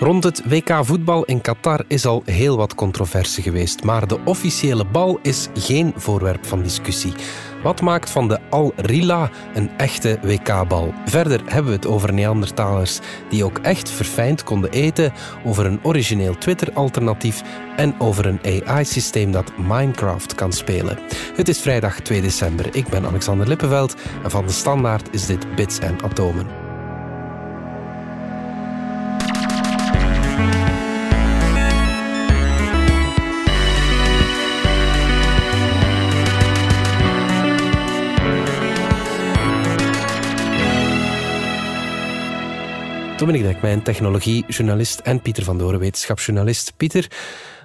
Rond het WK voetbal in Qatar is al heel wat controverse geweest, maar de officiële bal is geen voorwerp van discussie. Wat maakt van de Al Rila een echte WK-bal? Verder hebben we het over Neandertalers die ook echt verfijnd konden eten, over een origineel Twitter-alternatief en over een AI-systeem dat Minecraft kan spelen. Het is vrijdag 2 december. Ik ben Alexander Lippenveld en van de Standaard is dit Bits en Atomen. Dominique Dekmijn, technologiejournalist en Pieter van Doren, wetenschapsjournalist. Pieter,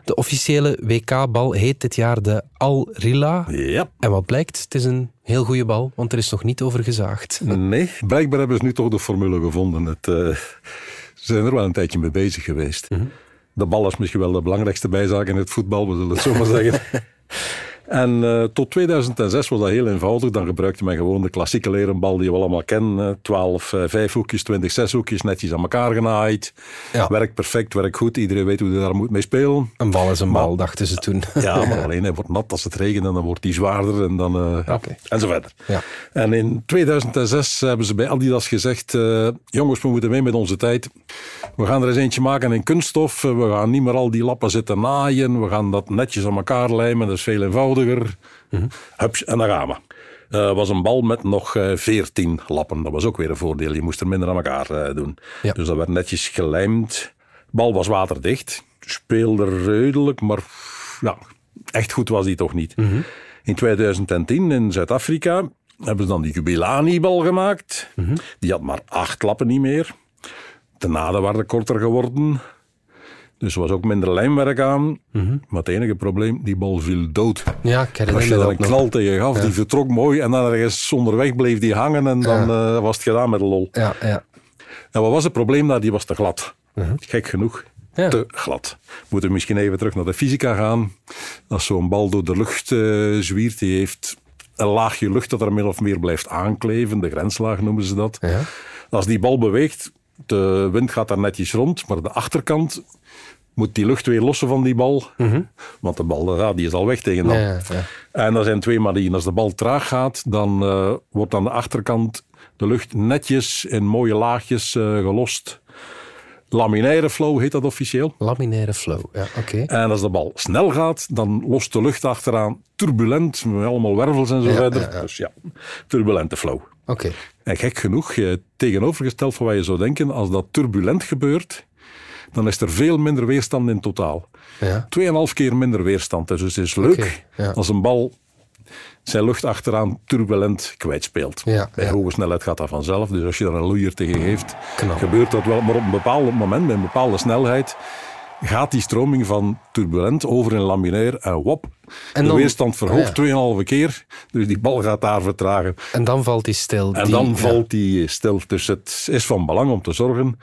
de officiële WK-bal heet dit jaar de Al Rila. Ja. En wat blijkt? Het is een heel goede bal, want er is nog niet over gezaagd. Nee, blijkbaar hebben ze nu toch de formule gevonden. Het, uh, ze zijn er wel een tijdje mee bezig geweest. Mhm. De bal is misschien wel de belangrijkste bijzaak in het voetbal, we zullen het zo maar zeggen. En uh, tot 2006 was dat heel eenvoudig. Dan gebruikte men gewoon de klassieke leren bal die we allemaal kennen. 12 uh, vijf hoekjes, 20 zes hoekjes, netjes aan elkaar genaaid. Ja. Werkt perfect, werkt goed. Iedereen weet hoe je daar moet mee spelen. Een bal is een bal, dachten ze toen. Ja, maar alleen hij wordt nat als het regent en dan wordt hij zwaarder en dan... Uh, en zo verder. Ja. En in 2006 hebben ze bij Adidas gezegd... Jongens, we moeten mee met onze tijd. We gaan er eens eentje maken in kunststof. We gaan niet meer al die lappen zitten naaien. We gaan dat netjes aan elkaar lijmen. Dat is veel eenvoudiger eenvoudiger. Mm Hups, en dan gaan we. Uh, was een bal met nog uh, eh, 14 lappen. Dat was ook weer een voordeel. Je moest er minder aan elkaar uh, doen. Ja. Dus dat werd netjes gelijmd. Bal was waterdicht. Speelde redelijk, maar ja, echt goed was die toch niet. Mm -hmm. In 2010 in Zuid-Afrika hebben ze dan die Jubilani-bal gemaakt. Mm -hmm. Die had maar acht lappen niet meer. De naden waren korter geworden. Dus er was ook minder lijnwerk aan. Mm -hmm. Maar het enige probleem, die bal viel dood. Ja, ik Als je daar een knal tegen gaf, ja. die vertrok mooi. En dan ergens onderweg bleef die hangen. En dan ja. uh, was het gedaan met de lol. Ja, ja. En wat was het probleem? Nou, die was te glad. Mm -hmm. Gek genoeg. Ja. Te glad. Moeten we misschien even terug naar de fysica gaan. Als zo'n bal door de lucht uh, zwiert, die heeft een laagje lucht dat er min of meer blijft aankleven. De grenslaag noemen ze dat. Ja. Als die bal beweegt, de wind gaat daar netjes rond, maar de achterkant moet die lucht weer lossen van die bal. Mm -hmm. Want de bal ja, die is al weg tegen dan. Ja, ja. En er zijn twee manieren. Als de bal traag gaat, dan uh, wordt aan de achterkant de lucht netjes in mooie laagjes uh, gelost. Laminaire flow heet dat officieel. Laminaire flow, ja, oké. Okay. En als de bal snel gaat, dan lost de lucht achteraan turbulent, met allemaal wervels en zo verder. Dus ja, turbulente flow. Oké. Okay. En gek genoeg, tegenovergesteld van wat je zou denken, als dat turbulent gebeurt, dan is er veel minder weerstand in totaal. Ja. Tweeënhalf keer minder weerstand. Dus het is leuk okay, ja. als een bal zijn lucht achteraan turbulent kwijtspeelt. Ja, Bij ja. hoge snelheid gaat dat vanzelf. Dus als je er een loeier tegen geeft, Knap. gebeurt dat wel. Maar op een bepaald moment, met een bepaalde snelheid, gaat die stroming van turbulent over in laminair en wop. En de weerstand verhoogt ah, ja. 2,5 keer. Dus die bal gaat daar vertragen. En dan valt die stil. En die, dan valt die stil. Dus het is van belang om te zorgen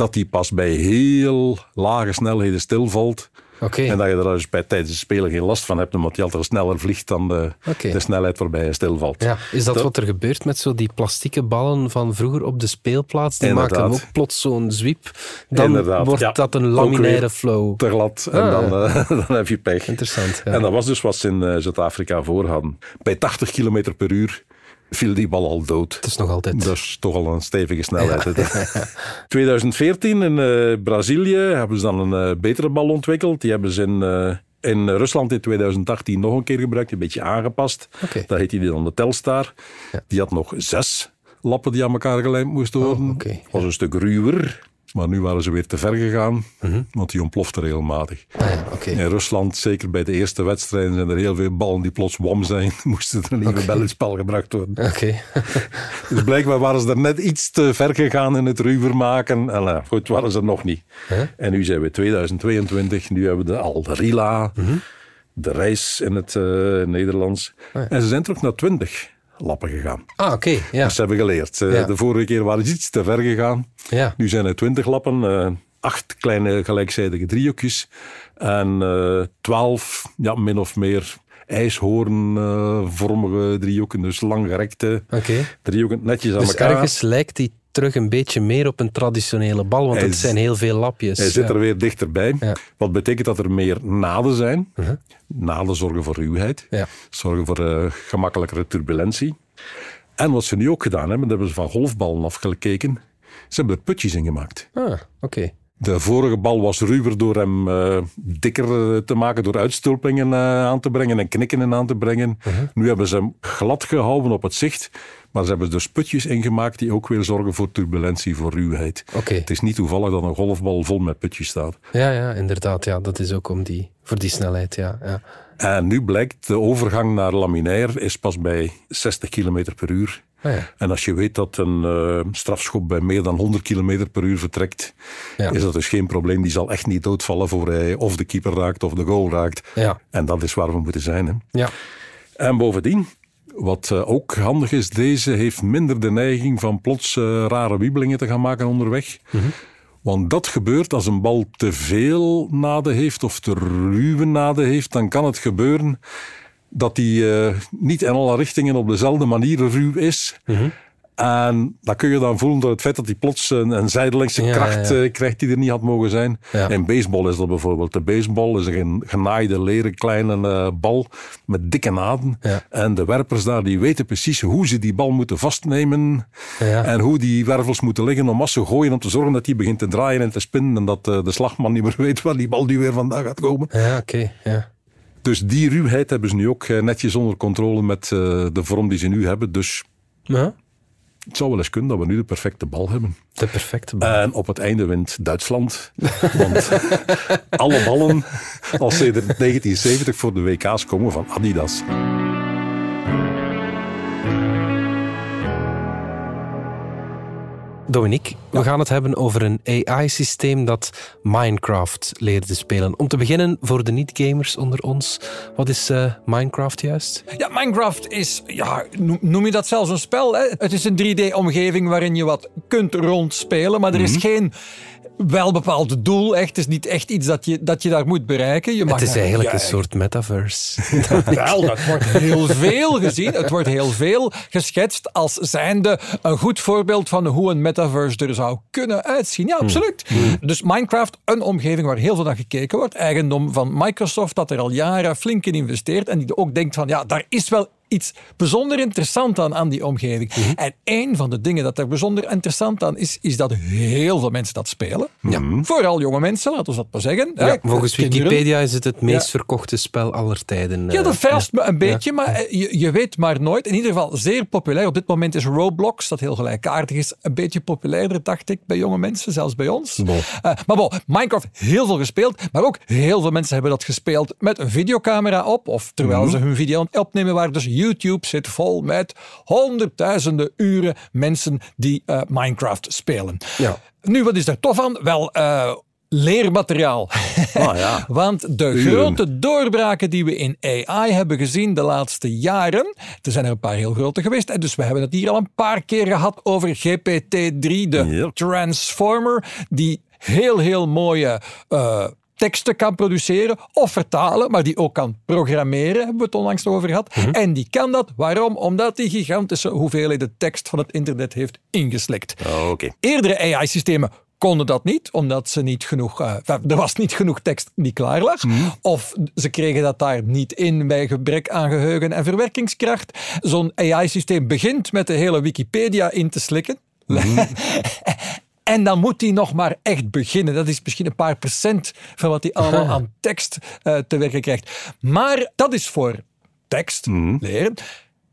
dat die pas bij heel lage snelheden stilvalt. Okay. En dat je er dus bij tijdens het spelen geen last van hebt, omdat je altijd sneller vliegt dan de, okay. de snelheid waarbij je stilvalt. Ja. Is dat, dat, wat er gebeurt met zo die plastieke ballen van vroeger op de speelplaats? Die Inderdaad. maken ook plots zo'n zwiep. Dan Inderdaad. wordt ja. dat een laminaire flow. Te glad. En ah. dan, uh, dan heb je pech. Interessant. Ja. En dat was dus wat ze in uh, Zuid-Afrika voor hadden. Bij 80 km per uur viel die bal al dood. Het is nog altijd. Dat is toch al een stevige snelheid. Ja. 2014 in uh, Brazilië hebben ze dan een uh, betere bal ontwikkeld. Die hebben ze in, uh, in Rusland in 2018 nog een keer gebruikt, een beetje aangepast. Okay. Dat heette die dan de Telstar. Ja. Die had nog zes lappen die aan elkaar gelijmd moesten worden. Oh, okay. Was een stuk ruwer. Maar nu waren ze weer te ver gegaan, mm -hmm. want die ontplofte regelmatig. Ah, ja, okay. In Rusland, zeker bij de eerste wedstrijden, zijn er heel veel ballen die plots wam zijn. Moesten er een nieuwe okay. bel in spel gebracht worden. Okay. dus blijkbaar waren ze er net iets te ver gegaan in het ruwer maken. En uh, goed, waren ze nog niet. Huh? En nu zijn we 2022, nu hebben we de Alderila, mm -hmm. de reis in het uh, Nederlands. Ah, ja. En ze zijn terug naar 20 lappen gegaan. Ah, oké. Okay, ja. Dus ze hebben geleerd. Ja. De vorige keer waren ze iets te ver gegaan. Ja. Nu zijn er twintig lappen, uh, acht kleine gelijkzijdige driehoekjes en uh, twaalf, ja, min of meer ijshoornvormige driehoeken, dus langgerekte okay. driehoeken, netjes aan dus elkaar. ergens lijkt die terug een beetje meer op een traditionele bal, want het zijn heel veel lapjes. Hij zit er weer dichterbij. Wat betekent dat er meer naden zijn. Uh Naden zorgen voor ruwheid, ja. zorgen voor uh, gemakkelijkere turbulentie. En wat ze nu ook gedaan hebben, dat hebben ze van golfballen afgekeken. Ze hebben er putjes in gemaakt. Ah, oké. De vorige bal was ruwer door hem uh, dikker te maken, door uitstulpingen uh, aan te brengen en knikken aan te brengen. Uh-huh. Nu hebben ze hem glad gehouden op het zicht, maar ze hebben dus putjes ingemaakt die ook weer zorgen voor turbulentie, voor ruwheid. Okay. Het is niet toevallig dat een golfbal vol met putjes staat. Ja, ja inderdaad. Ja, dat is ook om die, voor die snelheid. Ja, ja. En nu blijkt, de overgang naar laminair is pas bij 60 km per uur. Ah, ja. En als je weet dat een uh, strafschop bij meer dan 100 km per uur vertrekt, ja. is dat dus geen probleem. Die zal echt niet doodvallen voor hij of de keeper raakt of de goal raakt. Ja. En dat is waar we moeten zijn. Hè. Ja. En bovendien, wat uh, ook handig is, deze heeft minder de neiging van plots uh, rare wiebelingen te gaan maken onderweg. Mm -hmm. Want dat gebeurt als een bal te veel naden heeft of te ruwe naden heeft, dan kan het gebeuren dat die uh, niet in alle richtingen op dezelfde manier ruw is. Mm -hmm. En dat kun je dan voelen door het feit dat hij plots een, een zijdelingse Ja, kracht ja, ja. eh, krijgt die er niet had mogen zijn. In baseball is dat bijvoorbeeld. De baseball is een genaaide leren kleine eh, bal met dikke naden. En de werpers daar die weten precies hoe ze die bal moeten vastnemen. En hoe die wervels moeten liggen om als ze gooien om te zorgen dat die begint te draaien en te spinnen. En dat eh, de slagman niet meer weet waar die bal die weer vandaan gaat komen. Ja, oké. Ja. Dus die ruwheid hebben ze nu ook eh, netjes onder controle met eh, de vorm die ze nu hebben. Dus Ja, het zou wel eens kunnen dat we nu de perfecte bal hebben. de perfecte bal. En op het einde wint Duitsland. Want alle ballen, als ze in 1970 voor de WK's komen van Adidas. Dominique, we gaan het hebben over een AI-systeem dat Minecraft leerde spelen. Om te beginnen, voor de niet-gamers onder ons, wat is eh, Minecraft juist? Ja, Minecraft is, ja, noem- je dat zelfs een spel? Hè? Het is een 3D-omgeving waarin je wat kunt rondspelen, maar er is geen wel bepaald doel. Echt. Het is niet echt iets dat je, dat je daar moet bereiken. Je mag Het is daar- eigenlijk ja, een soort metaverse. Wel, dat wordt heel veel gezien. Het wordt heel veel geschetst als zijnde een goed voorbeeld van hoe een metaverse er zou kunnen uitzien. Ja, absoluut. Dus Minecraft, een omgeving waar heel veel naar gekeken wordt. Eigendom van Microsoft, dat er al jaren flink in investeert. En die ook denkt van, ja, daar is wel iets bijzonder interessant aan, aan die omgeving. En een van de dingen dat er bijzonder interessant aan is, is dat heel veel mensen dat spelen. Ja. Vooral jonge mensen, laten we dat maar zeggen. Ja, volgens kinderen. Wikipedia is het het meest verkochte spel aller tijden. Ja, eh. dat verst me een beetje, maar eh, je, je weet maar nooit. In ieder geval zeer populair. Op dit moment is Roblox, dat heel gelijkaardig is, een beetje populairder, dacht ik, bij jonge mensen, zelfs bij ons. Bon. Eh, maar bon, Minecraft heel veel gespeeld, maar ook heel veel mensen hebben dat gespeeld met een videocamera op, of terwijl ze hun video opnemen waren. Dus YouTube zit vol met honderdduizenden uren mensen die eh, Minecraft spelen. Ja. Nu, wat is daar tof aan? Wel, eh, leermateriaal. Ah, ja. Want de Uren. grote doorbraken die we in AI hebben gezien de laatste jaren, er zijn er een paar heel grote geweest, en dus we hebben het hier al een paar keer gehad over GPT-3, de. Transformer, die heel, heel mooie eh, teksten kan produceren of vertalen, maar die ook kan programmeren, hebben we het onlangs over gehad. En die kan dat, waarom? Omdat die gigantische hoeveelheden tekst van het internet heeft ingeslikt. Oké. Eerdere AI-systemen konden dat niet, omdat ze niet genoeg, eh, er was niet genoeg tekst die klaar lag. Of ze kregen dat daar niet in bij gebrek aan geheugen en verwerkingskracht. Zo'n AI-systeem begint met de hele Wikipedia in te slikken. En dan moet hij nog maar echt beginnen. Dat is misschien een paar procent van wat hij allemaal aan tekst eh, te werken krijgt. Maar dat is voor tekst leren.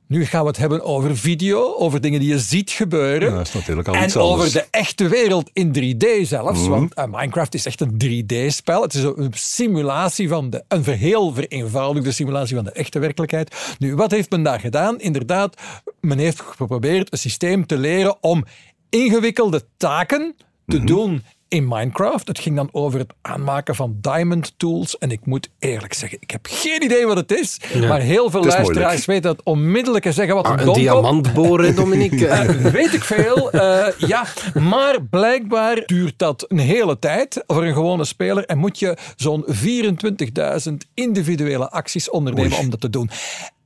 Nu gaan we het hebben over video, over dingen die je ziet gebeuren. Ja, dat is natuurlijk al en iets over de echte wereld in 3D zelfs. Want eh, Minecraft is echt een 3D-spel. Het is een simulatie van de, een heel vereenvoudigde simulatie van de echte werkelijkheid. Nu, wat heeft men daar gedaan? Inderdaad, men heeft geprobeerd een systeem te leren om ingewikkelde taken te doen in Minecraft. Het ging dan over het aanmaken van diamond tools. En ik moet eerlijk zeggen, ik heb geen idee wat het is. Maar heel veel luisteraars moeilijk. weten dat onmiddellijk en zeggen wat Ah, een een domkop. diamant boren, Dominique. Eh, weet ik veel. eh, ja, maar blijkbaar duurt dat een hele tijd voor een gewone speler en moet je zo'n 24.000 individuele acties ondernemen Oei. om dat te doen.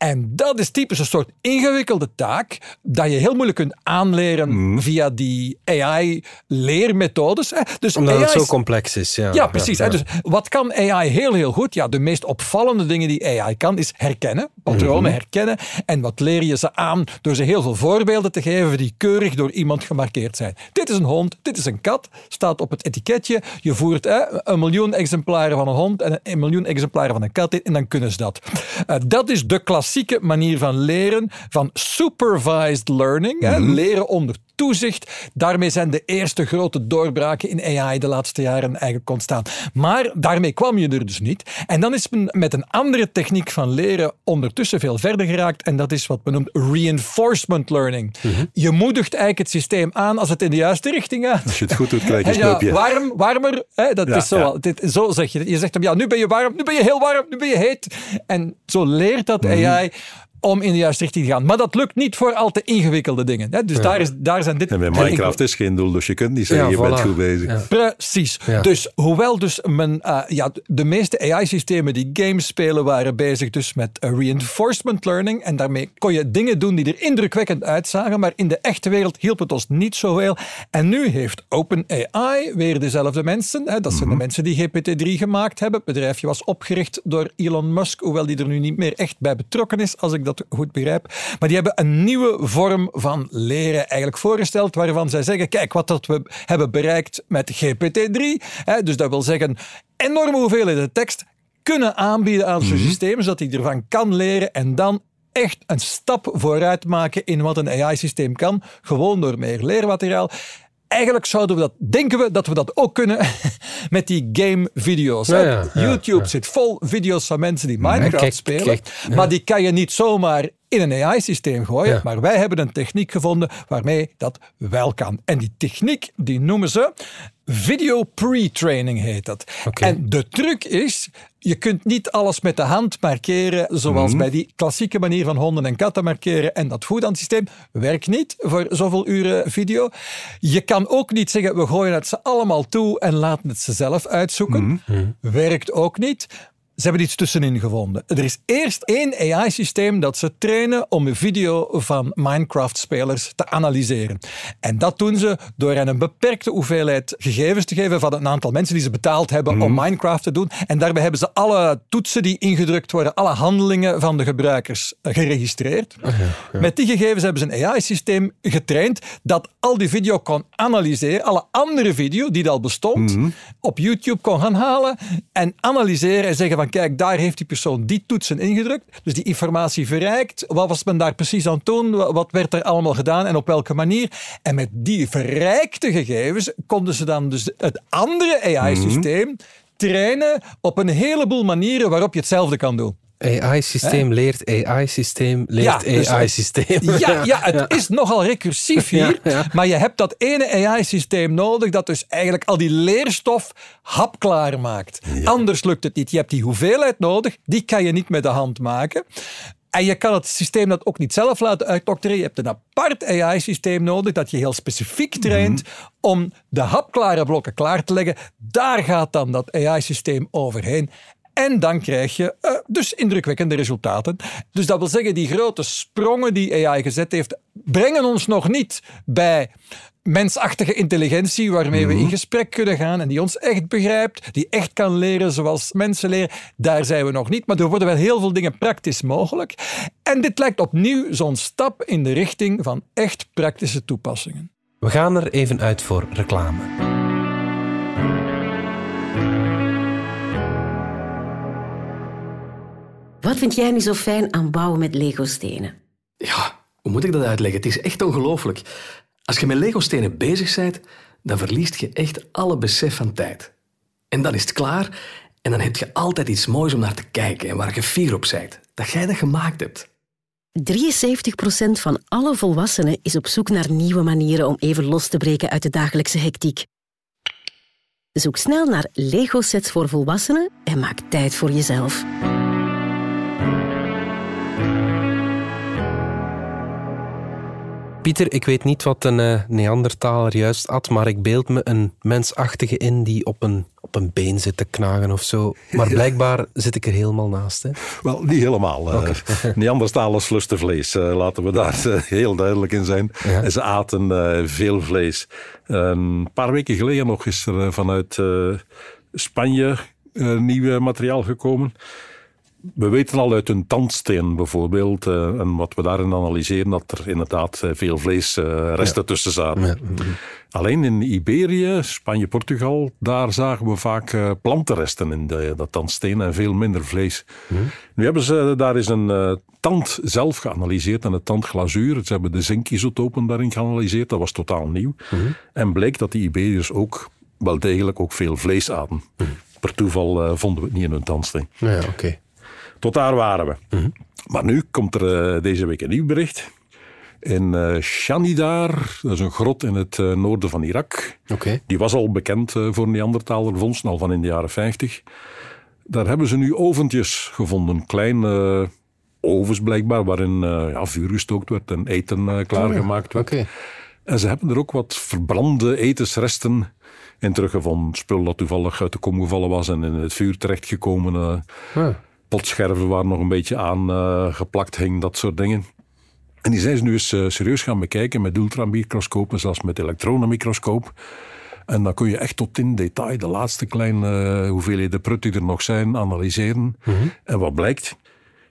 En dat is typisch een soort ingewikkelde taak dat je heel moeilijk kunt aanleren mm. via die AI-leermethodes. Dus Omdat het zo complex is. Ja, ja precies. Dus wat kan AI heel, heel goed? Ja, de meest opvallende dingen die AI kan is herkennen, patronen mhm. herkennen. En wat leer je ze aan door ze heel veel voorbeelden te geven die keurig door iemand gemarkeerd zijn. Dit is een hond, dit is een kat, staat op het etiketje. Je voert een miljoen exemplaren van een hond en een miljoen exemplaren van een kat in en dan kunnen ze dat. Uh, dat is de klassieke manier van leren, van supervised learning. hè, mhm. leren onder toezicht. Daarmee zijn de eerste grote doorbraken in AI de laatste jaren eigenlijk ontstaan. Maar daarmee kwam je er dus niet. En dan is men met een andere techniek van leren ondertussen veel verder geraakt. En dat is wat men noemt reinforcement learning. Mhm. Je moedigt eigenlijk het systeem aan als het in de juiste richting gaat. Als je het goed doet, krijg je snoepje. Ja, warm, warmer. Hè, dat is zo, dit, zo zeg je. Je zegt hem, ja, nu ben je warm, nu ben je heel warm, nu ben je heet. En zo leert dat mhm. AI om in de juiste richting te gaan. Maar dat lukt niet voor al te ingewikkelde dingen. Hè? Dus daar, is, daar zijn dit... En bij Minecraft is geen doel, dus je kunt niet zeggen, je bent goed bezig. Precies. Dus hoewel dus men, uh, ja, de meeste AI-systemen die games spelen, waren bezig dus met uh, reinforcement learning. En daarmee kon je dingen doen die er indrukwekkend uitzagen, maar in de echte wereld hielp het ons niet zoveel. En nu heeft OpenAI weer dezelfde mensen. Hè? Dat zijn de mhm. mensen die GPT-3 gemaakt hebben. Het bedrijfje was opgericht door Elon Musk, hoewel die er nu niet meer echt bij betrokken is, als ik dat dat goed begrijp. Maar die hebben een nieuwe vorm van leren eigenlijk voorgesteld, waarvan zij zeggen, kijk wat dat we hebben bereikt met GPT-3. Dus dat wil zeggen, enorme hoeveelheden tekst kunnen aanbieden aan zo'n mm systeem, zodat hij ervan kan leren en dan echt een stap vooruit maken in wat een AI-systeem kan, gewoon door meer leermateriaal eigenlijk zouden we dat, denken we dat we dat ook kunnen met die game-video's. YouTube zit vol video's van mensen die Minecraft spelen, maar die kan je niet zomaar in een AI-systeem gooien. Maar wij hebben een techniek gevonden waarmee dat wel kan. En die techniek die noemen ze video pre-training heet dat. En de truc is, je kunt niet alles met de hand markeren zoals mhm. bij die klassieke manier van honden en katten markeren en dat systeem werkt niet voor zoveel uren video. Je kan ook niet zeggen we gooien het ze allemaal toe en laten het ze zelf uitzoeken. Mhm. Werkt ook niet. Ze hebben iets tussenin gevonden. Er is eerst één AI-systeem dat ze trainen om een video van Minecraft-spelers te analyseren. En dat doen ze door hen een beperkte hoeveelheid gegevens te geven van een aantal mensen die ze betaald hebben om mhm. Minecraft te doen. En daarbij hebben ze alle toetsen die ingedrukt worden, alle handelingen van de gebruikers eh, geregistreerd. Met die gegevens hebben ze een AI-systeem getraind dat al die video kon analyseren, alle andere video die al bestond, mhm. op YouTube kon gaan halen en analyseren en zeggen van kijk, daar heeft die persoon die toetsen ingedrukt. Dus die informatie verrijkt. Wat was men daar precies aan het doen? Wat werd er allemaal gedaan en op welke manier? En met die verrijkte gegevens konden ze dan dus het andere AI-systeem mhm. trainen op een heleboel manieren waarop je hetzelfde kan doen. AI-systeem leert AI-systeem leert AI-systeem. Ja, ja, het is nogal recursief hier. Maar je hebt dat ene AI-systeem nodig dat dus eigenlijk al die leerstof hapklaar maakt. Anders lukt het niet. Je hebt die hoeveelheid nodig, die kan je niet met de hand maken. En je kan het systeem dat ook niet zelf laten uitdokteren. Je hebt een apart AI-systeem nodig dat je heel specifiek traint mhm. om de hapklare blokken klaar te leggen. Daar gaat dan dat AI-systeem overheen. En dan krijg je uh, dus indrukwekkende resultaten. Dus dat wil zeggen, die grote sprongen die AI gezet heeft, brengen ons nog niet bij mensachtige intelligentie waarmee we in mhm. gesprek kunnen gaan en die ons echt begrijpt, die echt kan leren zoals mensen leren. Daar zijn we nog niet, maar er worden wel heel veel dingen praktisch mogelijk. En dit lijkt opnieuw zo'n stap in de richting van echt praktische toepassingen. We gaan er even uit voor reclame. Wat vind jij nu zo fijn aan bouwen met Lego-stenen? Ja, hoe moet ik dat uitleggen? Het is echt ongelooflijk. Als je met Lego-stenen bezig bent, dan verliest je echt alle besef van tijd. En dan is het klaar en dan heb je altijd iets moois om naar te kijken en waar je fier op bent. Dat jij dat gemaakt hebt. 73% van alle volwassenen is op zoek naar nieuwe manieren om even los te breken uit de dagelijkse hectiek. Zoek snel naar Lego-sets voor volwassenen en maak tijd voor jezelf. Pieter, ik weet niet wat een uh, Neandertaler juist at, maar ik beeld me een mensachtige in die op een op een been zit te knagen of zo. Maar blijkbaar zit ik er helemaal naast. Hè? Wel, niet helemaal. Okay. Uh, Neandertalers lusten vlees. Uh, laten we daar heel duidelijk in zijn. Ja. Ze aten veel vlees. een paar weken geleden nog is er vanuit Spanje nieuw materiaal gekomen we weten al uit een tandsteen bijvoorbeeld, uh, en wat we daarin analyseren, dat er inderdaad veel vleesresten uh, tussen zaten. Ja. Alleen in Iberië, Spanje, Portugal, daar zagen we vaak uh, plantenresten in de, dat tandsteen en veel minder vlees. Mhm. Nu hebben ze daar is een tand zelf geanalyseerd en het tandglazuur. Ze hebben de zinkisotopen daarin geanalyseerd, dat was totaal nieuw. Mhm. En bleek dat die Iberiërs ook wel degelijk ook veel vlees aten. Mhm. Per toeval vonden we het niet in hun tandsteen. Ja, oké. Tot daar waren we. Mhm. Maar nu komt er uh, deze week een nieuw bericht. In uh, Shanidar, dat is een grot in het uh, noorden van Irak. Okay. Die was al bekend voor Neandertalervondsten, al van in de jaren 50. Daar hebben ze nu oventjes gevonden. Kleine ovens blijkbaar, waarin ja, vuur gestookt werd en eten klaargemaakt werd. Okay. En ze hebben er ook wat verbrande etensresten in teruggevonden. Spul dat toevallig uit de kom gevallen was en in het vuur terechtgekomen. Ja potscherven waar nog een beetje aan uh, geplakt hing, dat soort dingen. En die zijn ze nu eens uh, serieus gaan bekijken met ultramicroscopen, zelfs met elektronenmicroscoop. En dan kun je echt tot in detail de laatste kleine uh, hoeveelheden prut die er nog zijn analyseren. Mm -hmm. En wat blijkt?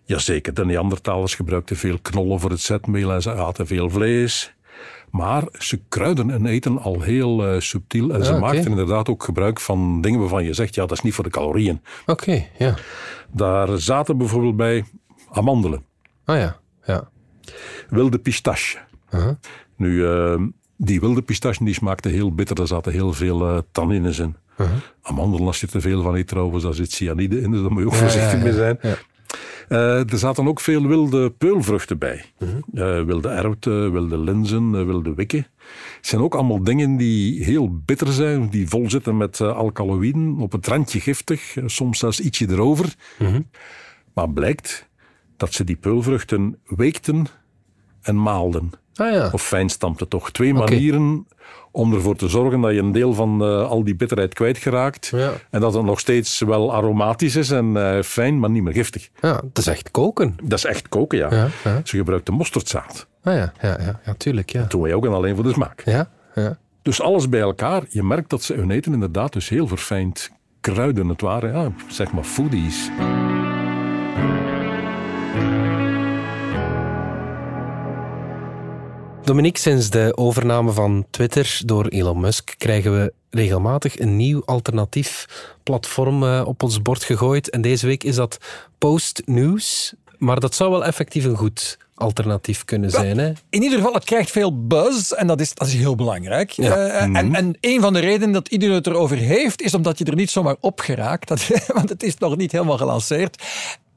Jazeker, de Neandertalers gebruikten veel knollen voor het zetmeel en ze aten veel vlees. Maar ze kruiden en eten al heel uh, subtiel. En ze ah, maakten inderdaad ook gebruik van dingen waarvan je zegt, ja, dat is niet voor de calorieën. Oké, ja. Daar zaten bijvoorbeeld bij amandelen. Ah ja, ja. Wilde pistache. Uh -huh. Nu, uh, die wilde pistache die smaakte heel bitter. Daar zaten heel veel uh, tannines in. Uh -huh. Amandelen, als je te veel van eet trouwens, daar zit cyanide in. Dus daar moet je ook ja, voorzichtig ja, mee zijn. Uh, er zaten ook veel wilde peulvruchten bij. Uh -huh. uh, wilde erwten, wilde linzen, wilde wikken. Het zijn ook allemaal dingen die heel bitter zijn, die vol zitten met alkaloïden, op het randje giftig, soms zelfs ietsje erover. Uh -huh. Maar blijkt dat ze die peulvruchten weekten en maalden. Ah, ja. Of fijnstampten toch. Twee okay. manieren om ervoor te zorgen dat je een deel van uh, al die bitterheid kwijtgeraakt. Ja. En dat het nog steeds wel aromatisch is en uh, fijn, maar niet meer giftig. Ja, dat is echt koken. Dat is echt koken, ja. ja, ja. Ze gebruikten mosterdzaad. Ah ja, ja, ja, ja tuurlijk. Ja. Dat doen wij ook en alleen voor de smaak. Ja, ja. Dus alles bij elkaar. Je merkt dat ze hun eten inderdaad dus heel verfijnd kruiden. Het waren, ja, zeg maar, foodies. Dominique, sinds de overname van Twitter door Elon Musk krijgen we regelmatig een nieuw alternatief platform uh, op ons bord gegooid. En deze week is dat Post News. Maar dat zou wel effectief een goed alternatief kunnen zijn. Hè? In ieder geval, het krijgt veel buzz en dat is, dat is heel belangrijk. Ja. Uh, mm -hmm. en, en een van de redenen dat iedereen het erover heeft, is omdat je er niet zomaar op geraakt. Dat, want het is nog niet helemaal gelanceerd.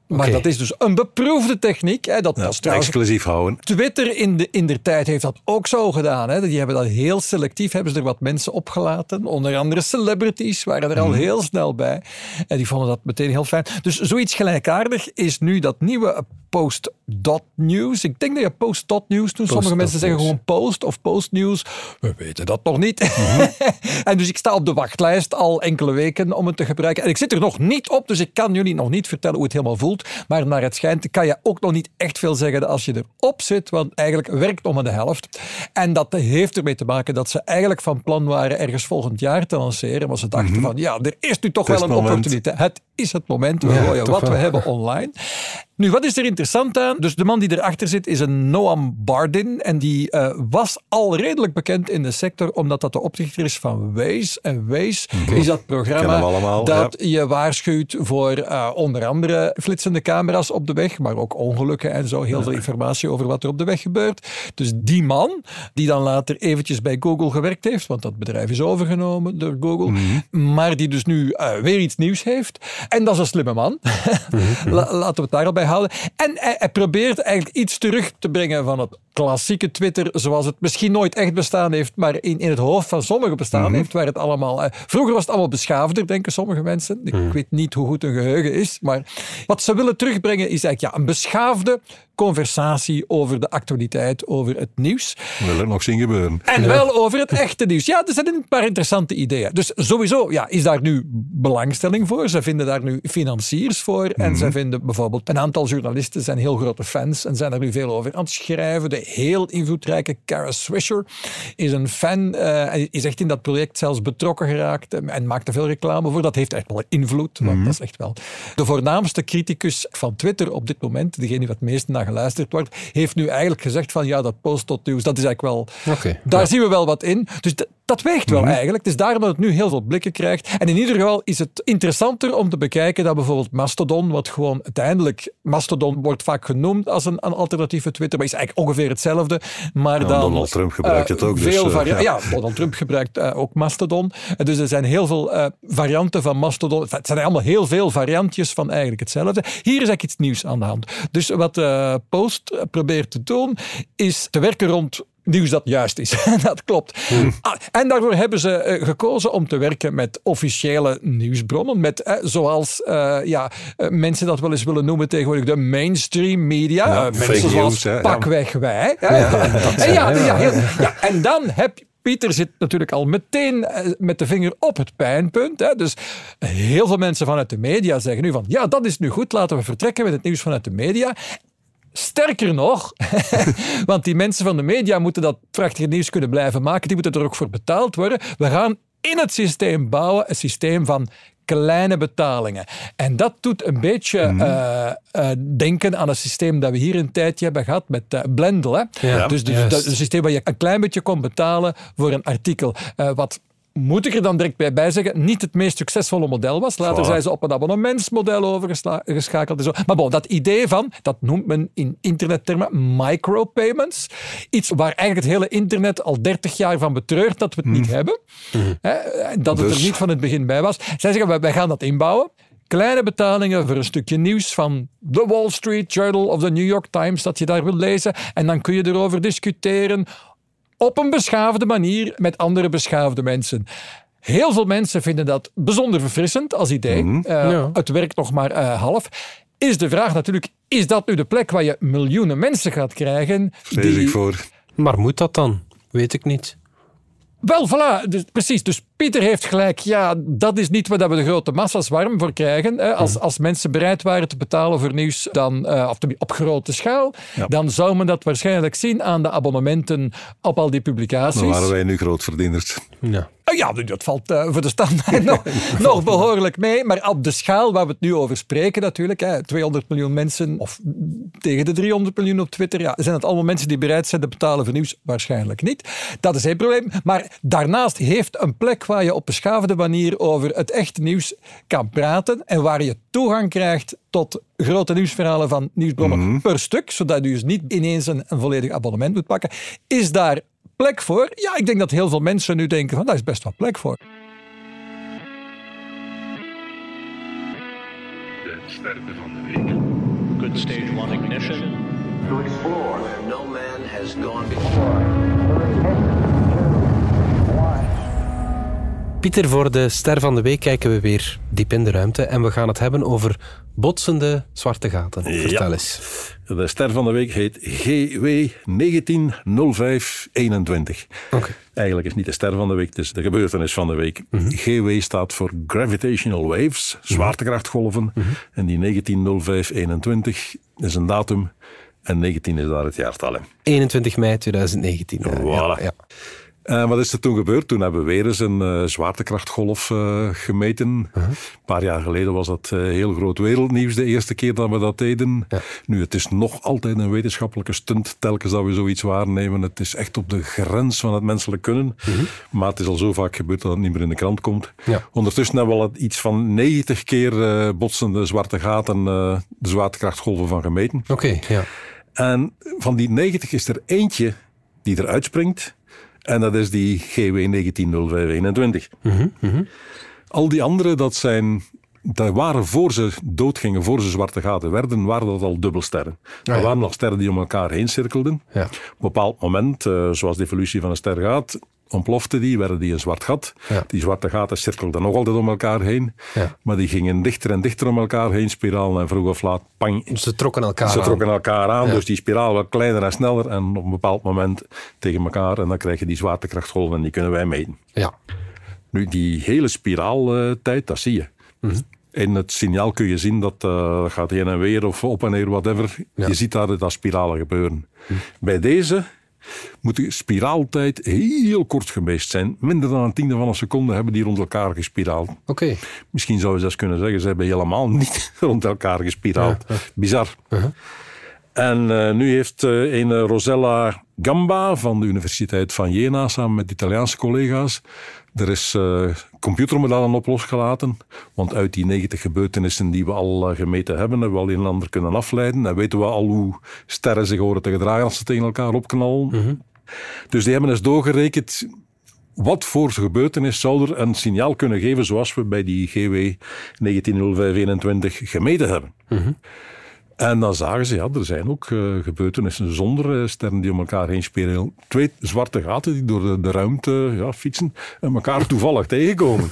Maar okay. dat is dus een beproefde techniek. Hè. Dat ja, trouwens, exclusief houden. Twitter in de, in de tijd heeft dat ook zo gedaan. Hè. Die hebben dat heel selectief, hebben ze er wat mensen opgelaten. Onder andere celebrities waren er al mm. heel snel bij. En die vonden dat meteen heel fijn. Dus zoiets gelijkaardig is nu dat nieuwe post.news. Ik denk dat je post.news doet. Sommige mensen zeggen gewoon post of postnews. We weten dat nog niet. Mm -hmm. en dus ik sta op de wachtlijst al enkele weken om het te gebruiken. En ik zit er nog niet op, dus ik kan jullie nog niet vertellen hoe het helemaal voelt. Maar naar het schijnt kan je ook nog niet echt veel zeggen als je erop zit, want eigenlijk werkt om de helft. En dat heeft ermee te maken dat ze eigenlijk van plan waren ergens volgend jaar te lanceren. Maar ze dachten mm -hmm. van ja, er is nu toch wel een moment. opportuniteit. Het is het moment. We ja, gooien wat wel. we hebben online. Nu, wat is er interessant aan? Dus de man die erachter zit is een Noam Bardin. En die uh, was al redelijk bekend in de sector, omdat dat de oprichter is van Waze. En Waze okay. is dat programma allemaal, dat ja. je waarschuwt voor uh, onder andere flitsende camera's op de weg, maar ook ongelukken en zo. Heel veel informatie over wat er op de weg gebeurt. Dus die man, die dan later eventjes bij Google gewerkt heeft, want dat bedrijf is overgenomen door Google, mm -hmm. maar die dus nu uh, weer iets nieuws heeft. En dat is een slimme man. La, laten we het daar al bij bij houden. En hij, hij probeert eigenlijk iets terug te brengen van het klassieke Twitter, zoals het misschien nooit echt bestaan heeft, maar in, in het hoofd van sommigen bestaan mhm. heeft, waar het allemaal... Uh, vroeger was het allemaal beschaafder, denken sommige mensen. Ik mhm. weet niet hoe goed een geheugen is, maar wat ze willen terugbrengen is eigenlijk ja, een beschaafde conversatie over de actualiteit, over het nieuws. Wil er nog zien gebeuren. En wel over het echte nieuws. Ja, er zijn een paar interessante ideeën. Dus sowieso ja, is daar nu belangstelling voor. Ze vinden daar nu financiers voor. En mm ze vinden bijvoorbeeld een aantal journalisten zijn heel grote fans en zijn er nu veel over aan het schrijven. De heel invloedrijke Kara Swisher is een fan. Uh, is echt in dat project zelfs betrokken geraakt en maakt er veel reclame voor. Dat heeft echt wel invloed. Want mhm. dat is echt wel de voornaamste criticus van Twitter op dit moment, degene die het meest naar geluisterd wordt, heeft nu eigenlijk gezegd van ja, dat post tot nieuws, dat is eigenlijk wel... Okay, daar zien we wel wat in. Dus dat weegt wel mhm. eigenlijk. Het is daarom dat het nu heel veel blikken krijgt. En in ieder geval is het interessanter om te bekijken dat bijvoorbeeld Mastodon, wat gewoon uiteindelijk, Mastodon wordt vaak genoemd als een, een alternatieve Twitter, maar is eigenlijk ongeveer hetzelfde. Maar dan, Donald Trump gebruikt het ook. Eh, veel dus, ja. ja. Donald Trump gebruikt uh, ook Mastodon. dus er zijn heel veel varianten van Mastodon. Het zijn allemaal heel veel variantjes van eigenlijk hetzelfde. Hier is eigenlijk iets nieuws aan de hand. Dus wat Post probeert te doen, is te werken rond nieuws dat juist is. dat klopt. Hmm. Ah, en daarvoor hebben ze eh, gekozen om te werken met officiële nieuwsbronnen. Met, eh, zoals uh, ja, mensen dat wel eens willen noemen tegenwoordig de mainstream media. Ja, mensen zoals news, pakweg wij. Ja, ja, ja, ja, en dan heb je Pieter zit natuurlijk al meteen met de vinger op het pijnpunt. Hè. Dus heel veel mensen vanuit de media zeggen nu van ja, dat is nu goed, laten we vertrekken met het nieuws vanuit de media. Sterker nog, want die mensen van de media moeten dat prachtige nieuws kunnen blijven maken, die moeten er ook voor betaald worden. We gaan in het systeem bouwen, een systeem van kleine betalingen. En dat doet een beetje mhm. eh, eh, denken aan een systeem dat we hier een tijdje hebben gehad met uh, Blendel. Hè? dus, dus dat, een systeem waar je een klein beetje kon betalen voor een artikel. wat moet ik er dan direct bij, zeggen, niet het meest succesvolle model was. Later zijn ze op een abonnementsmodel overgeschakeld en zo. Maar bon, dat idee van, dat noemt men in internettermen micropayments. Iets waar eigenlijk het hele internet al 30 jaar van betreurt dat we het niet hmm. hebben. Hmm. Hè, dat het er dus- niet van het begin bij was. Zij zeggen, wij gaan dat inbouwen kleine betalingen voor een stukje nieuws van The Wall Street Journal of the New York Times dat je daar wil lezen. En dan kun je erover discussiëren op een beschaafde manier met andere beschaafde mensen. Heel veel mensen vinden dat bijzonder verfrissend als idee. Mhm. Eh, het werkt nog maar uh, half. Is de vraag natuurlijk, is dat nu de plek waar je miljoenen mensen gaat krijgen? Vrees ik voor. Maar moet dat dan? Weet ik niet. Wel, voilà, dus, precies. Dus Pieter heeft gelijk. Ja, dat is niet waar we de grote massa's warm voor krijgen. Hè. Als, als mensen bereid waren te betalen voor nieuws, dan, uh, of op grote schaal, dan zou men dat waarschijnlijk zien aan de abonnementen op al die publicaties. Dan waren wij nu grootverdieners. Ja. Oh ja, dat valt uh, voor de standaard nog, nog, behoorlijk mee. Maar op de schaal waar we het nu over spreken natuurlijk, hè, 200 miljoen mensen of tegen de 300 miljoen op Twitter, ja, zijn het allemaal mensen die bereid zijn te betalen voor nieuws? Waarschijnlijk niet. Dat is geen probleem. Maar daarnaast heeft een plek waar je op beschaafde manier over het echte nieuws kan praten en waar je toegang krijgt tot grote nieuwsverhalen van nieuwsbronnen mhm. per stuk, zodat je dus niet ineens een, een volledig abonnement moet pakken, is daar plek voor? Ja, ik denk dat heel veel mensen nu denken van daar is best wel plek voor. De sterren van de week. Good stage one ignition. To explore no man has gone before. Pieter, voor de ster van de week kijken we weer diep in de ruimte en we gaan het hebben over botsende zwarte gaten. Vertel eens. De ster van de week heet GW 190521. Okay. Eigenlijk is het niet de ster van de week, het is de gebeurtenis van de week. Mhm. GW staat voor Gravitational Waves, zwaartekrachtgolven. Mhm. En die 190521 is een datum en 19 is daar het jaartal. 21 mei 2019. Voilà. Ja, ja. Uh, wat is er toen gebeurd? Toen hebben we weer eens een uh, zwaartekrachtgolf uh, gemeten. -huh. Een paar jaar geleden was dat heel groot wereldnieuws, de eerste keer dat we dat deden. Ja. Nu, het is nog altijd een wetenschappelijke stunt, telkens dat we zoiets waarnemen. Het is echt op de grens van het menselijk kunnen. -huh. Maar het is al zo vaak gebeurd dat het niet meer in de krant komt. Ja. Ondertussen hebben we al iets van 90 keer botsende zwarte gaten, de zwaartekrachtgolven van gemeten. Oké, ja. En van die 90 is er eentje die eruit springt en dat is die GW 190521. Mm -hmm, Al die andere, dat zijn dat waren voor ze doodgingen, voor ze zwarte gaten werden, waren dat al dubbelsterren. Dat waren nog sterren die om elkaar heen cirkelden. Ja. Op een bepaald moment, uh, zoals de evolutie van een ster gaat, ontplofte die, werden die een zwart gat. Die zwarte gaten cirkelden nog altijd om elkaar heen. Ja. Maar die gingen dichter en dichter om elkaar heen, spiraal en vroeg of laat, pang. Ze trokken elkaar Ze trokken elkaar aan, dus die spiraal werd kleiner en sneller en op een bepaald moment tegen elkaar. En dan krijg je die zwaartekrachtgolven en die kunnen wij meten. Ja. Nu, die hele spiraaltijd, dat zie je. Mhm. In het signaal kun je zien dat uh, gaat heen en weer of op en neer, whatever. Je ziet daar dat spiralen gebeuren. Mhm. Bij deze moet de spiraaltijd heel kort geweest zijn. Minder dan een tiende van een seconde hebben die rond elkaar gespiraald. Oké. Misschien zou je zelfs kunnen zeggen, ze hebben helemaal niet rond elkaar gespiraald. Bizar. Uh-huh. En uh, nu heeft uh, een Rosella Gamba van de Universiteit van Jena samen met Italiaanse collega's er is uh, computermodellen op losgelaten, want uit die 90 gebeurtenissen die we al uh, gemeten hebben, hebben we al een en ander kunnen afleiden. En weten we al hoe sterren zich horen te gedragen als ze tegen elkaar opknallen. Mm Dus die hebben eens doorgerekend wat voor gebeurtenis zou er een signaal kunnen geven zoals we bij die GW 190521 gemeten hebben. Mm en dan zagen ze, ja, er zijn ook uh, gebeurtenissen zonder uh, sterren die om elkaar heen spelen. Twee zwarte gaten die door de, de ruimte ja, fietsen en elkaar toevallig tegenkomen.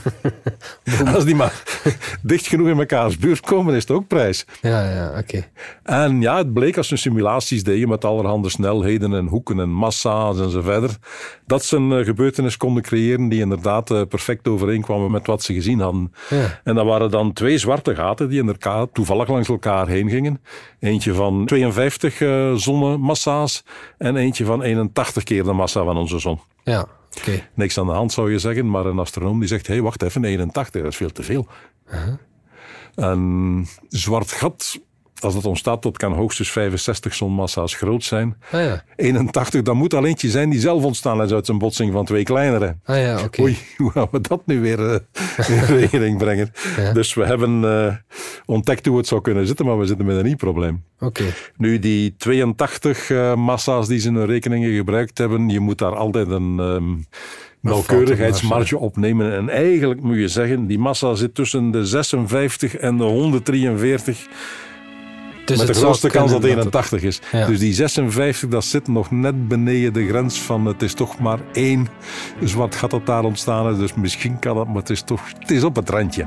Als die maar dicht genoeg in mekaars buurt komen, is het ook prijs. Ja, ja, oké. En ja, het bleek als ze simulaties deden met allerhande snelheden en hoeken en massa's en zo verder, dat ze een uh, gebeurtenis konden creëren die inderdaad perfect overeenkwamen met wat ze gezien hadden. Ja. En dat waren dan twee zwarte gaten die in elkaar toevallig langs elkaar heen gingen. Eentje van 52 uh, zonnemassa's en eentje van 81 keer de massa van onze zon. Ja, oké. Niks aan de hand zou je zeggen, maar een astronoom die zegt, hé, hey, wacht even, 81, dat is veel te veel. Uh -huh. Een zwart gat als dat ontstaat, dat kan hoogstens 65 zonmassa's groot zijn. Ah, ja. 81, dan moet al eentje zijn die zelf ontstaan is uit een botsing van twee kleinere. Ah, ja, okay. Oei, hoe gaan we dat nu weer uh, in rekening brengen? Ja. Dus we hebben uh, ontdekt hoe het zou kunnen zitten, maar we zitten met een nieuw probleem. Okay. Nu, die 82 uh, massa's die ze in hun rekeningen gebruikt hebben, je moet daar altijd een... Um, nauwkeurigheidsmarge opnemen. En eigenlijk moet je zeggen, die massa zit tussen de 56 en de 143 dus Met de grootste kans dat 81 is. Dus die 56, dat zit nog net beneden de grens van het is toch maar één zwart gat dat daar ontstaan is. Dus misschien kan dat, maar het is toch het is op het randje.